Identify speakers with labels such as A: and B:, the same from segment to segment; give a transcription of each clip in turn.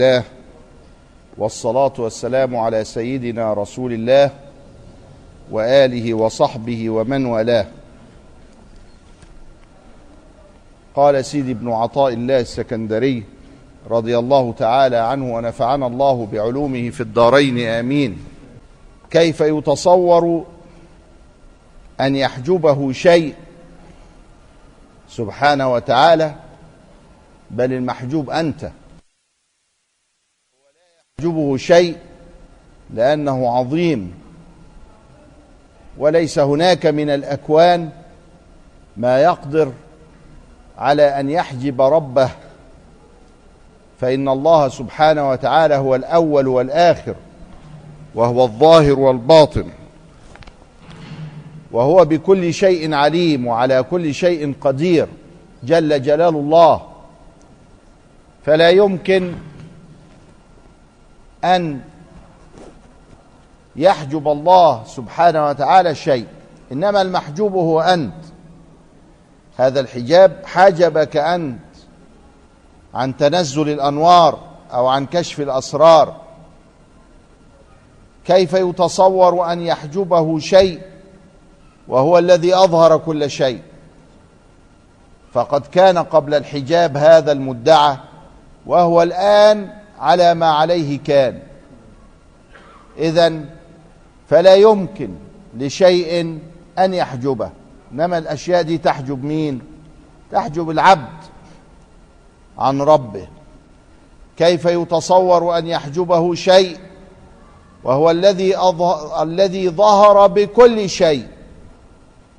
A: الله والصلاة والسلام على سيدنا رسول الله وآله وصحبه ومن والاه. قال سيدي ابن عطاء الله السكندري رضي الله تعالى عنه ونفعنا الله بعلومه في الدارين آمين. كيف يتصور أن يحجبه شيء سبحانه وتعالى؟ بل المحجوب أنت. يحجبه شيء لأنه عظيم. وليس هناك من الأكوان ما يقدر على أن يحجب ربه. فإن الله سبحانه وتعالى هو الأول والآخر وهو الظاهر والباطن وهو بكل شيء عليم وعلى كل شيء قدير جل جلال الله. فلا يمكن أن يحجب الله سبحانه وتعالى شيء. إنما المحجوب هو أنت. هذا الحجاب حجبك أنت عن تنزل الأنوار أو عن كشف الأسرار. كيف يتصور أن يحجبه شيء وهو الذي أظهر كل شيء؟ فقد كان قبل الحجاب هذا المدعى وهو الآن على ما عليه كان. إذا فلا يمكن لشيء أن يحجبه. إنما الأشياء دي تحجب مين؟ تحجب العبد عن ربه. كيف يتصور أن يحجبه شيء؟ وهو الذي أظهر الذي ظهر بكل شيء.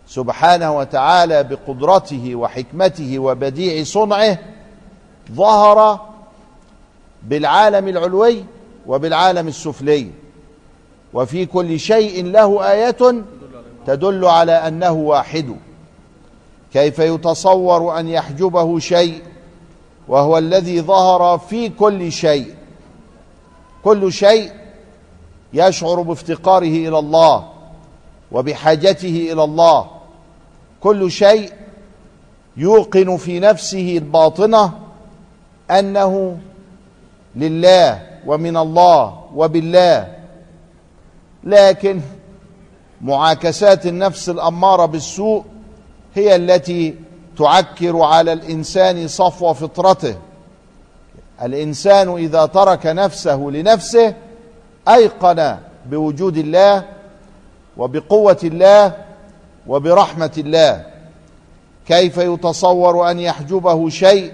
A: سبحانه وتعالى بقدرته وحكمته وبديع صنعه ظهر بالعالم العلوي وبالعالم السفلي. وفي كل شيء له آية تدل على أنه واحد. كيف يتصور أن يحجبه شيء وهو الذي ظهر في كل شيء؟ كل شيء يشعر بافتقاره إلى الله وبحاجته إلى الله. كل شيء يوقن في نفسه الباطنة أنه لله ومن الله وبالله. لكن معاكسات النفس الأمارة بالسوء هي التي تعكر على الإنسان صفو فطرته. الإنسان إذا ترك نفسه لنفسه أيقن بوجود الله وبقوة الله وبرحمة الله. كيف يتصور أن يحجبه شيء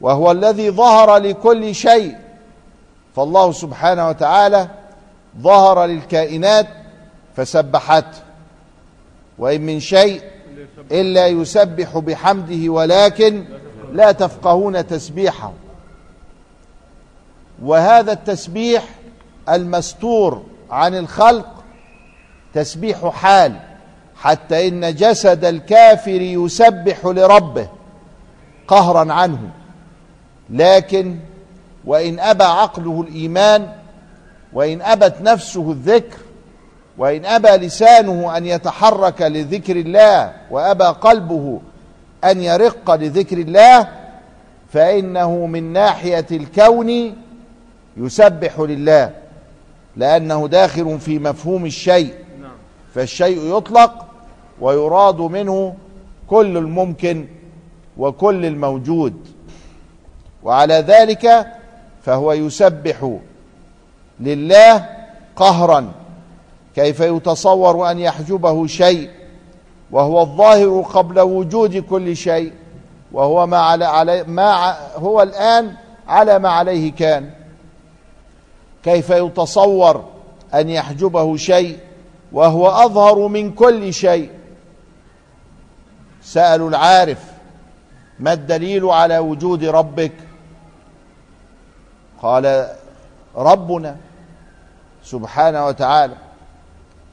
A: وهو الذي ظهر لكل شيء. فالله سبحانه وتعالى ظهر للكائنات فسبحته. وإن من شيء إلا يسبح بحمده ولكن لا تفقهون تسبيحه. وهذا التسبيح المستور عن الخلق تسبيح حال حتى إن جسد الكافر يسبح لربه قهرا عنه. لكن وإن أبى عقله الإيمان وإن أبت نفسه الذكر وإن أبى لسانه أن يتحرك لذكر الله وأبى قلبه أن يرق لذكر الله فإنه من ناحية الكون يسبح لله لأنه داخل في مفهوم الشيء فالشيء يطلق ويراد منه كل الممكن وكل الموجود. وعلى ذلك فهو يسبح لله قهرا كيف يتصور أن يحجبه شيء وهو الظاهر قبل وجود كل شيء وهو ما على, علي ما هو الآن على ما عليه كان. كيف يتصور أن يحجبه شيء وهو أظهر من كل شيء. سألوا العارف ما الدليل على وجود ربك؟ قال ربنا سبحانه وتعالى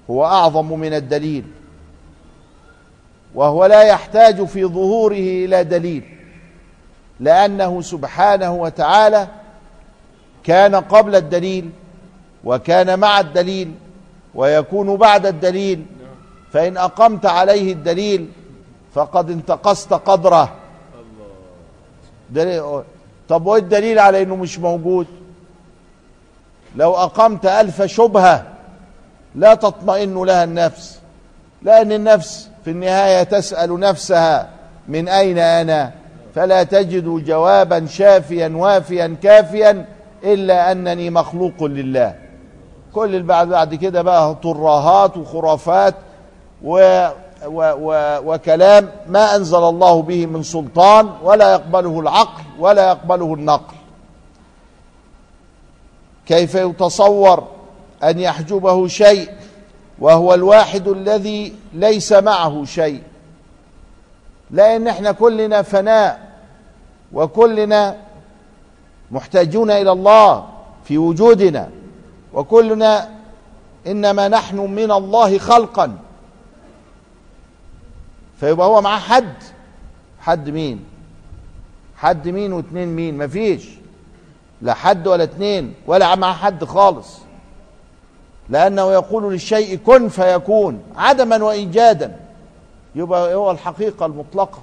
A: هو أعظم من الدليل وهو لا يحتاج في ظهوره إلى دليل لأنه سبحانه وتعالى كان قبل الدليل وكان مع الدليل ويكون بعد الدليل فإن أقمت عليه الدليل فقد انتقصت قدره. طب وايه الدليل على إنه مش موجود؟ لو أقمت ألف شبهة لا تطمئن لها النفس لأن النفس في النهاية تسأل نفسها من أين أنا؟ فلا تجد جوابا شافيا وافيا كافيا إلا أنني مخلوق لله. كل بعد بعد كده بقى تراهات وخرافات و وكلام ما أنزل الله به من سلطان ولا يقبله العقل ولا يقبله النقل. كيف يتصور أن يحجبه شيء وهو الواحد الذي ليس معه شيء؟ لأن إحنا كلنا فناء وكلنا محتاجون إلى الله في وجودنا وكلنا إنما نحن من الله خلقا. فيبقى هو معاه حد. حد مين؟ حد مين واتنين مين؟ مفيش. لا حد ولا اتنين ولا معاه حد خالص. لأنه يقول للشيء كن فيكون عدما وإيجادا. يبقى هو الحقيقة المطلقة.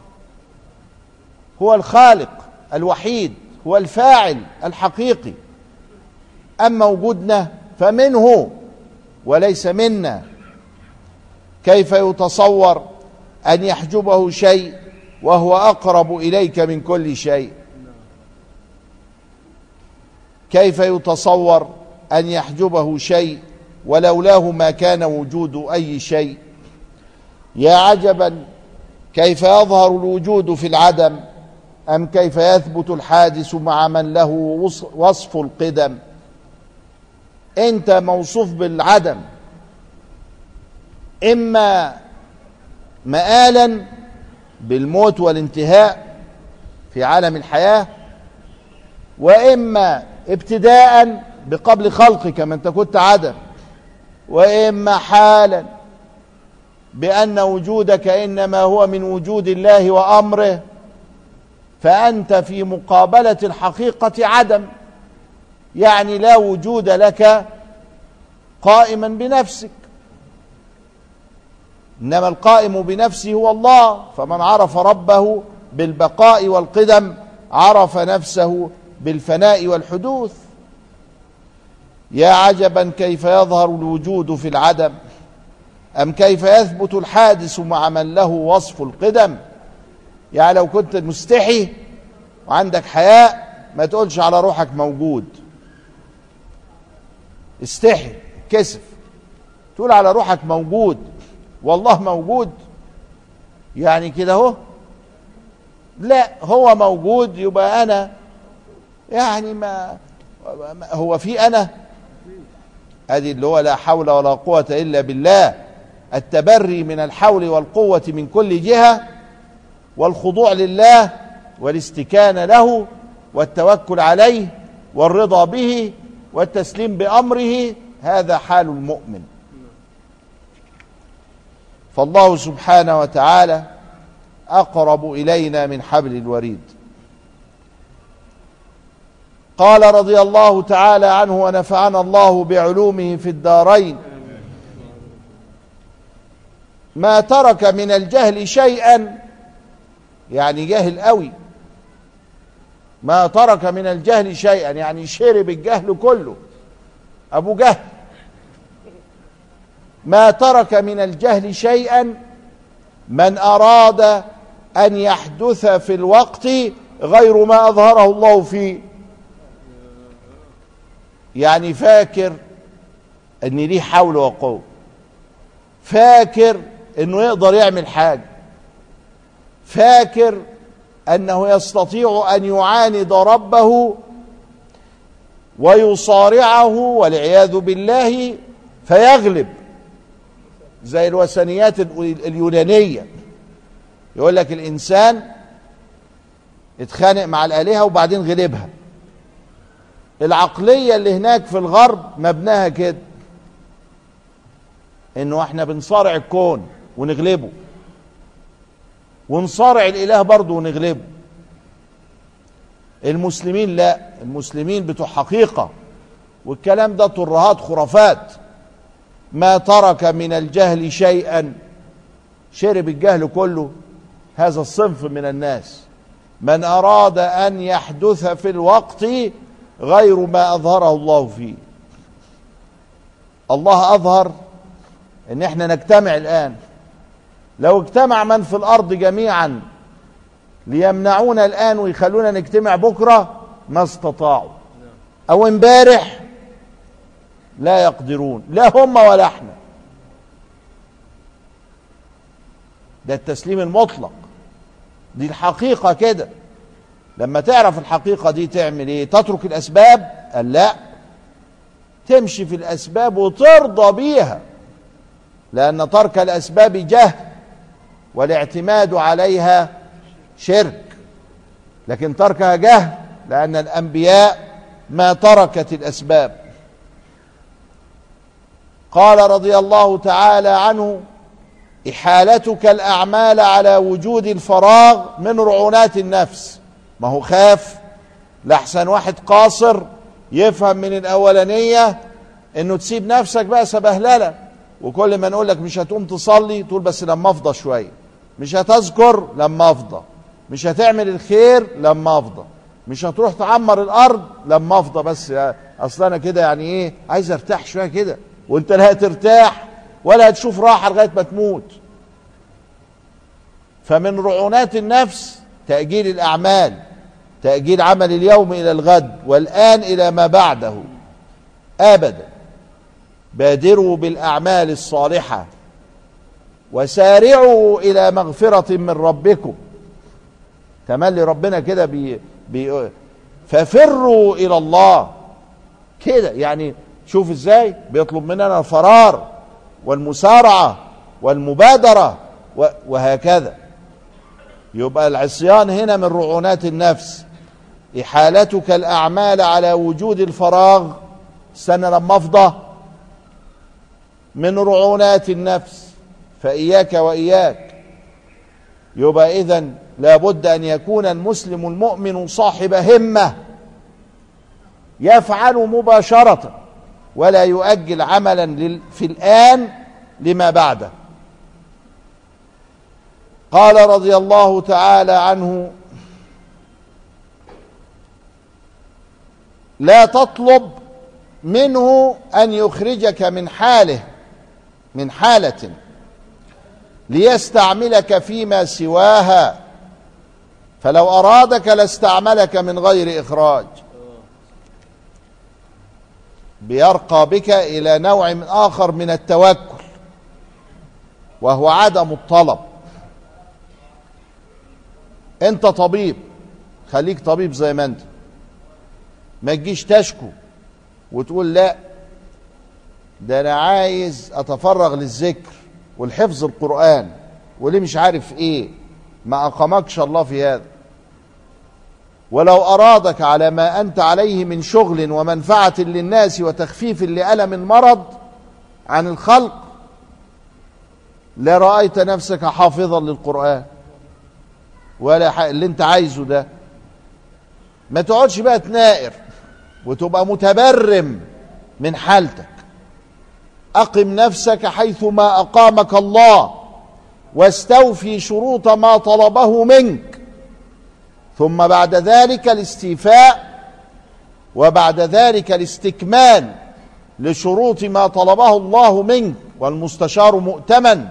A: هو الخالق الوحيد هو الفاعل الحقيقي. أما وجودنا فمنه وليس منا. كيف يتصور؟ أن يحجبه شيء وهو أقرب إليك من كل شيء. كيف يتصور أن يحجبه شيء ولولاه ما كان وجود أي شيء؟ يا عجبا كيف يظهر الوجود في العدم؟ أم كيف يثبت الحادث مع من له وصف القدم؟ أنت موصوف بالعدم. إما مآلا بالموت والانتهاء في عالم الحياة وإما ابتداء بقبل خلقك انت كنت عدم وإما حالا بأن وجودك إنما هو من وجود الله وأمره فأنت في مقابلة الحقيقة عدم يعني لا وجود لك قائما بنفسك. إنما القائم بنفسه هو الله فمن عرف ربه بالبقاء والقدم عرف نفسه بالفناء والحدوث. يا عجبا كيف يظهر الوجود في العدم؟ أم كيف يثبت الحادث مع من له وصف القدم؟ يعني لو كنت مستحي وعندك حياء ما تقولش على روحك موجود. استحي كسف. تقول على روحك موجود. والله موجود. يعني كده اهو. لا هو موجود يبقى أنا. يعني ما هو في أنا. ادي اللي هو لا حول ولا قوة إلا بالله. التبري من الحول والقوة من كل جهة. والخضوع لله والاستكانة له والتوكل عليه والرضا به والتسليم بأمره. هذا حال المؤمن. فالله سبحانه وتعالى أقرب إلينا من حبل الوريد. قال رضي الله تعالى عنه ونفعنا الله بعلومه في الدارين. ما ترك من الجهل شيئا يعني جاهل قوي. ما ترك من الجهل شيئا يعني شرب الجهل كله. أبو جهل. ما ترك من الجهل شيئا من أراد أن يحدث في الوقت غير ما أظهره الله فيه. يعني فاكر ان ليه حول وقوة؟ فاكر إنه يقدر يعمل حاجة؟ فاكر أنه يستطيع أن يعاند ربه ويصارعه والعياذ بالله فيغلب؟ زي الوثنيات اليونانية. يقول لك الإنسان اتخانق مع الآلهة وبعدين غلبها. العقلية اللي هناك في الغرب مبناها كده. إنه إحنا بنصارع الكون ونغلبه. ونصارع الإله برضه ونغلبه. المسلمين لا. المسلمين بتوع حقيقة. والكلام ده ترهات خرافات. ما ترك من الجهل شيئا. شرب الجهل كله. هذا الصنف من الناس. من أراد أن يحدث في الوقت غير ما أظهره الله فيه. الله أظهر إن إحنا نجتمع الآن. لو اجتمع من في الأرض جميعا ليمنعونا الآن ويخلونا نجتمع بكرة ما استطاعوا. أو امبارح لا يقدرون لا هم ولا إحنا. ده التسليم المطلق. دي الحقيقة كده. لما تعرف الحقيقة دي تعمل إيه؟ تترك الأسباب؟ قال لا. تمشي في الأسباب وترضى بيها. لأن ترك الأسباب جهل والاعتماد عليها شرك. لكن تركها جهل لأن الأنبياء ما تركت الأسباب. قال رضي الله تعالى عنه إحالتك الأعمال على وجود الفراغ من رعونات النفس. ما هو خاف؟ لحسن واحد قاصر يفهم من الأولانية إنه تسيب نفسك بقى سبهللة. وكل ما نقول لك مش هتقوم تصلي تقول بس لما أفضى شوية. مش هتذكر لما أفضى. مش هتعمل الخير لما أفضى. مش هتروح تعمر الأرض لما أفضى. بس أصل أنا كده يعني إيه؟ عايز أرتاح شوية كده. وأنت لا هترتاح ولا هتشوف راحة لغاية ما تموت. فمن رعونات النفس تأجيل الأعمال تأجيل عمل اليوم إلى الغد والآن إلى ما بعده. أبدا. بادروا بالأعمال الصالحة وسارعوا إلى مغفرة من ربكم. تملي ربنا كده بي بي ففروا إلى الله. كده يعني شوف إزاي بيطلب مننا الفرار والمسارعة والمبادرة وهكذا. يبقى العصيان هنا من رعونات النفس. إحالتك الأعمال على وجود الفراغ استنى لما أفضى من رعونات النفس. فإياك وإياك. يبقى إذا لابد أن يكون المسلم المؤمن صاحب همة يفعل مباشرة. ولا يؤجل عملا في الآن لما بعده. قال رضي الله تعالى عنه لا تطلب منه أن يخرجك من حاله من حالة ليستعملك فيما سواها. فلو أرادك لاستعملك من غير إخراج. بيرقى بك إلى نوع من آخر من التوكل وهو عدم الطلب. أنت طبيب خليك طبيب زي ما أنت. ما تجيش تشكو وتقول لا ده أنا عايز أتفرغ للذكر والحفظ القرآن وليه مش عارف إيه؟ ما أقامكش الله في هذا. ولو أرادك على ما أنت عليه من شغل ومنفعة للناس وتخفيف لألم المرض عن الخلق لرأيت نفسك حافظا للقرآن ولا اللي أنت عايزه ده. ما تقعدش بقى تنائر وتبقى متبرم من حالتك. أقم نفسك حيث ما أقامك الله واستوفي شروط ما طلبه منك. ثم بعد ذلك الاستيفاء وبعد ذلك الاستكمال لشروط ما طلبه الله منك والمستشار مؤتمن.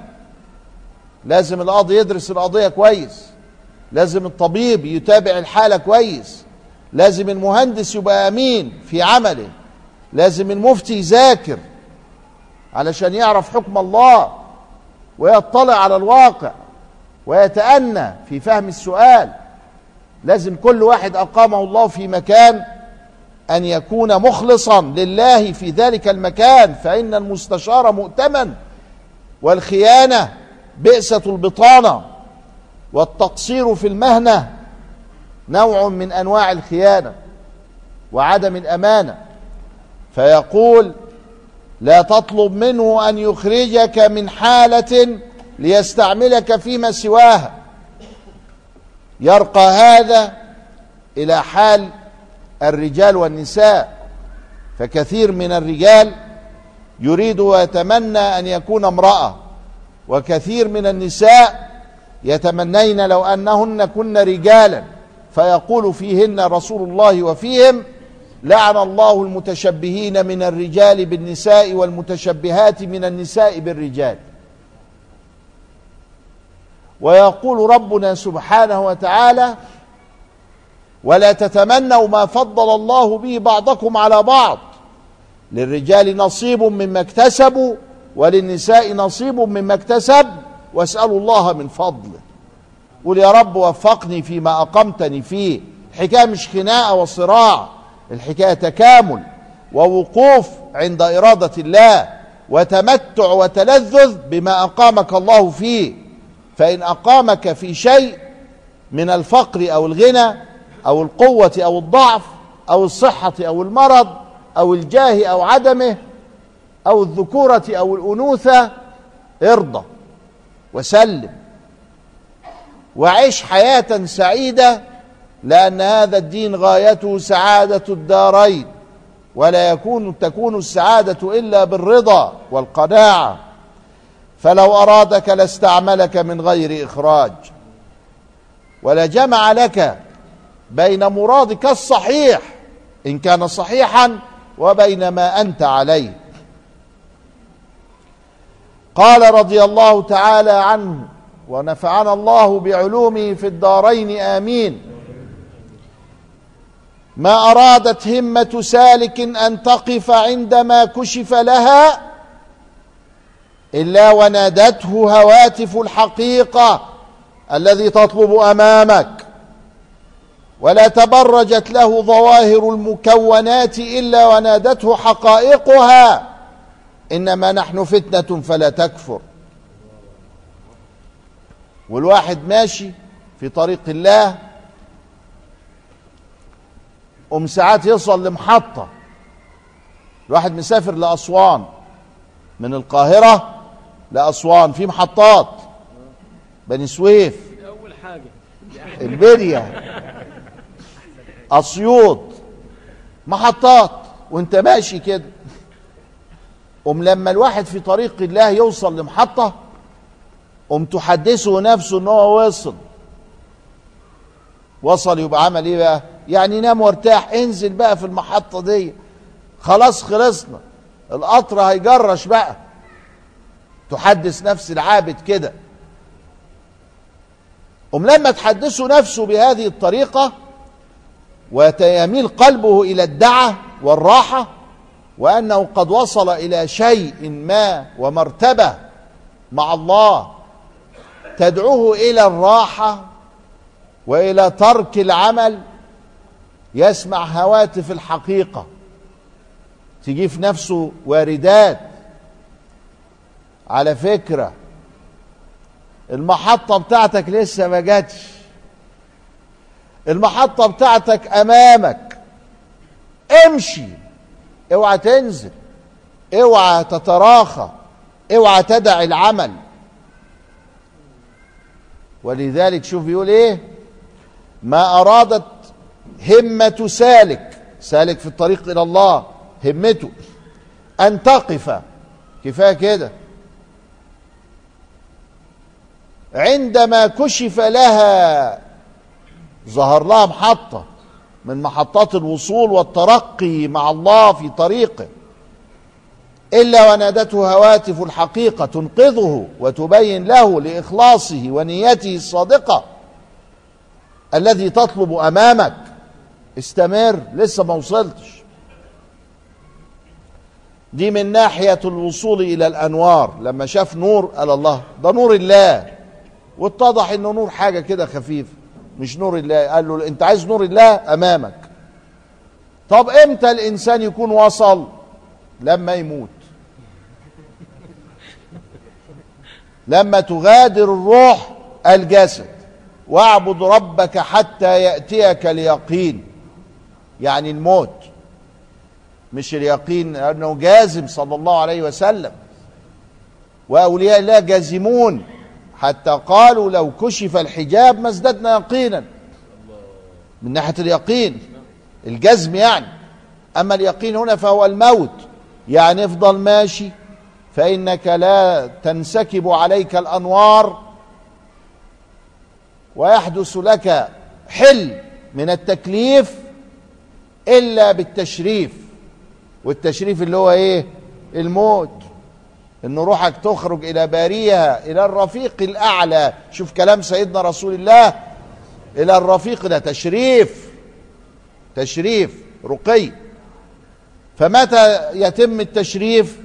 A: لازم القاضي يدرس القضية كويس. لازم الطبيب يتابع الحالة كويس. لازم المهندس يبقى أمين في عمله. لازم المفتي يذاكر علشان يعرف حكم الله ويطلع على الواقع ويتأنى في فهم السؤال. لازم كل واحد أقامه الله في مكان أن يكون مخلصا لله في ذلك المكان فإن المستشار مؤتمن والخيانة بئسة البطانة والتقصير في المهنة نوع من أنواع الخيانة وعدم الأمانة. فيقول لا تطلب منه أن يخرجك من حالة ليستعملك فيما سواها يرقى هذا إلى حال الرجال والنساء فكثير من الرجال يريد ويتمنى أن يكون امرأة وكثير من النساء يتمنين لو أنهن كن رجالا فيقول فيهن رسول الله وفيهم لعن الله المتشبهين من الرجال بالنساء والمتشبهات من النساء بالرجال. ويقول ربنا سبحانه وتعالى ولا تتمنوا ما فضل الله به بعضكم على بعض للرجال نصيب مما اكتسبوا وللنساء نصيب مما اكتسب واسألوا الله من فضله قل يا رب وفقني فيما أقمتني فيه الحكاية مش خناقة وصراع الحكاية تكامل ووقوف عند إرادة الله وتمتع وتلذذ بما أقامك الله فيه فإن أقامك في شيء من الفقر أو الغنى أو القوة أو الضعف أو الصحة أو المرض أو الجاه أو عدمه أو الذكورة أو الأنوثة ارضى وسلم. وعيش حياة سعيدة لأن هذا الدين غايته سعادة الدارين ولا يكون تكون السعادة إلا بالرضا والقناعة. فلو أرادك لاستعملك من غير إخراج ولجمع لك بين مرادك الصحيح إن كان صحيحا وبين ما أنت عليه. قال رضي الله تعالى عنه ونفعنا الله بعلومه في الدارين آمين. ما أرادت همة سالك أن تقف عندما كشف لها إلا ونادته هواتف الحقيقة الذي تطلب أمامك. ولا تبرجت له ظواهر المكونات إلا ونادته حقائقها. إنما نحن فتنة فلا تكفر. والواحد ماشي في طريق الله. قم ساعات يوصل لمحطة. الواحد مسافر لأسوان من القاهرة. لأسوان في محطات. بني سويف.
B: اول حاجة
A: البرية أسيوط. محطات. وانت ماشي كده. قم لما الواحد في طريق الله يوصل لمحطة قم تحدثه نفسه إن هو وصل. وصل يبقى عمل إيه بقى؟ يعني نام وارتاح. انزل بقى في المحطة دي. خلاص خلصنا. القطر هيجرش بقى. تحدث نفس العابد كده. قم لما تحدثه نفسه بهذه الطريقة ويميل قلبه إلى الدعة والراحة وأنه قد وصل إلى شيء ما ومرتبة مع الله تدعوه إلى الراحة وإلى ترك العمل يسمع هواتف الحقيقة. تجي في نفسه واردات على فكرة المحطة بتاعتك لسه ما جاتش. المحطة بتاعتك أمامك. امشي. اوعى تنزل. اوعى تتراخى. اوعى تدع العمل. ولذلك شوف يقول إيه؟ ما أرادت همة سالك. سالك في الطريق إلى الله همته. أن تقف. كفاية كده. عندما كشف لها ظهر لها محطة من محطات الوصول والترقي مع الله في طريقه. إلا ونادته هواتف الحقيقة تنقذه وتبين له لإخلاصه ونيته الصادقة. الذي تطلب أمامك. استمر لسه ما وصلتش. دي من ناحية الوصول إلى الأنوار. لما شاف نور قال الله ده نور الله. واتضح إنه نور حاجة كده خفيفة مش نور الله. قال له أنت عايز نور الله أمامك. طب إمتى الإنسان يكون وصل؟ لما يموت. لما تغادر الروح الجسد. واعبد ربك حتى يأتيك اليقين. يعني الموت. مش اليقين انه جازم صلى الله عليه وسلم. وأولياء الله جازمون. حتى قالوا لو كشف الحجاب ما ازددنا يقينا. من ناحية اليقين الجزم يعني. أما اليقين هنا فهو الموت. يعني افضل ماشي فإنك لا تنسكب عليك الأنوار ويحدث لك حل من التكليف إلا بالتشريف. والتشريف اللي هو إيه؟ الموت. إن روحك تخرج إلى باريها إلى الرفيق الأعلى. شوف كلام سيدنا رسول الله. إلى الرفيق ده تشريف. تشريف رقي. فمتى يتم التشريف؟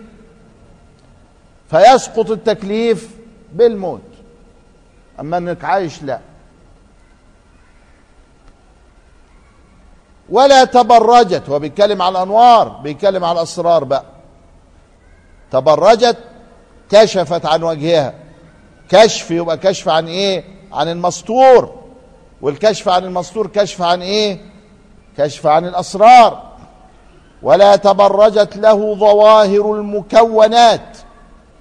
A: فيسقط التكليف بالموت. أما إنك عايش لا. ولا تبرجت. هو بيتكلم على الأنوار بيتكلم على الأسرار بقى. تبرجت كشفت عن وجهها. كشف يبقى كشف عن إيه؟ عن المستور. والكشف عن المستور كشف عن إيه؟ كشف عن الأسرار. ولا تبرجت له ظواهر المكونات.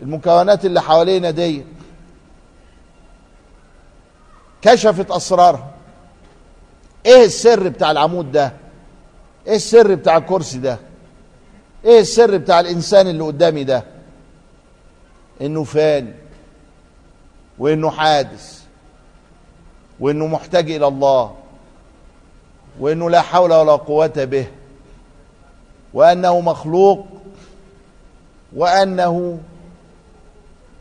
A: المكونات اللي حوالينا دي. كشفت أسرارها. إيه السر بتاع العمود ده؟ إيه السر بتاع الكرسي ده؟ إيه السر بتاع الإنسان اللي قدامي ده؟ إنه فاني وإنه حادث وإنه محتاج إلى الله وإنه لا حول ولا قوة به وأنه مخلوق وأنه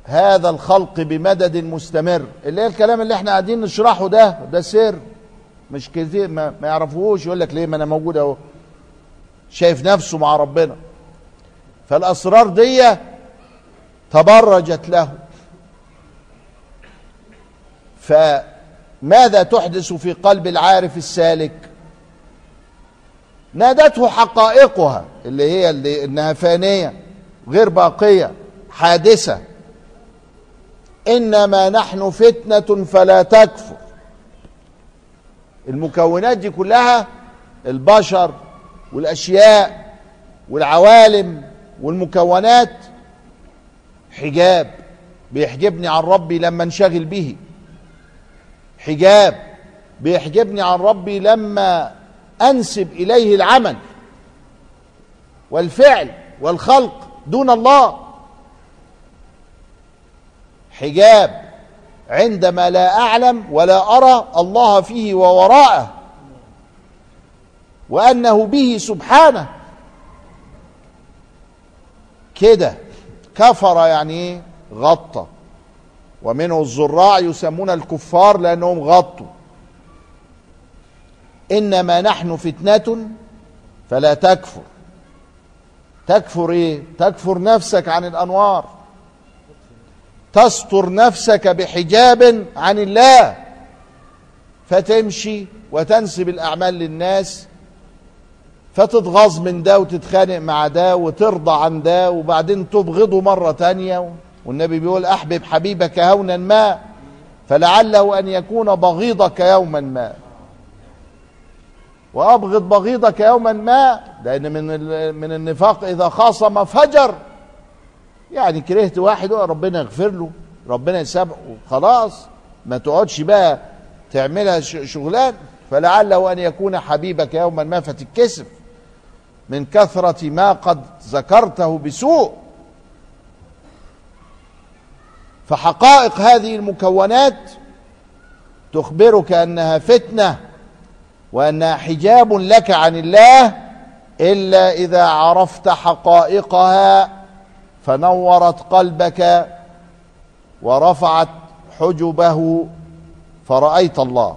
A: هذا الخلق بمدد مستمر. اللي هي الكلام اللي إحنا قاعدين نشرحه ده ده سر. مش كتير ما, ما يعرفوهوش يقول لك ليه ما أنا موجود أهو. شايف نفسه مع ربنا. فالأسرار دي تبرجت له فماذا تحدث في قلب العارف السالك؟ نادته حقائقها اللي هي اللي إنها فانية غير باقية حادثة. إنما نحن فتنة فلا تكفر. المكونات دي كلها البشر والأشياء والعوالم والمكونات حجاب بيحجبني عن ربي لما انشغل به. حجاب بيحجبني عن ربي لما أنسب إليه العمل والفعل والخلق دون الله. حجاب عندما لا أعلم ولا أرى الله فيه ووراءه وأنه به سبحانه. كده. كفر يعني إيه غطى. ومنه الزراع يسمون الكفار لأنهم غطوا. إنما نحن فتنة فلا تكفر. تكفر إيه؟ تكفر نفسك عن الأنوار. تستر نفسك بحجاب عن الله. فتمشي وتنسب الأعمال للناس فتتغاظ من ده وتتخانق مع ده وترضى عن ده وبعدين تبغضه مرة تانية. والنبي بيقول أحبب حبيبك هونا ما فلعله أن يكون بغيضك يوما ما. وأبغض بغيضك يوما ما لأن من من النفاق إذا خاصم فجر. يعني كرهت واحد ربنا يغفر له ربنا يسامحه خلاص ما تقعدش بقى تعملها شغلان. فلعله أن يكون حبيبك يوما ما فتتكسف. من كثرة ما قد ذكرته بسوء. فحقائق هذه المكونات تخبرك أنها فتنة وأنها حجاب لك عن الله إلا إذا عرفت حقائقها فنورت قلبك ورفعت حجبه فرأيت الله.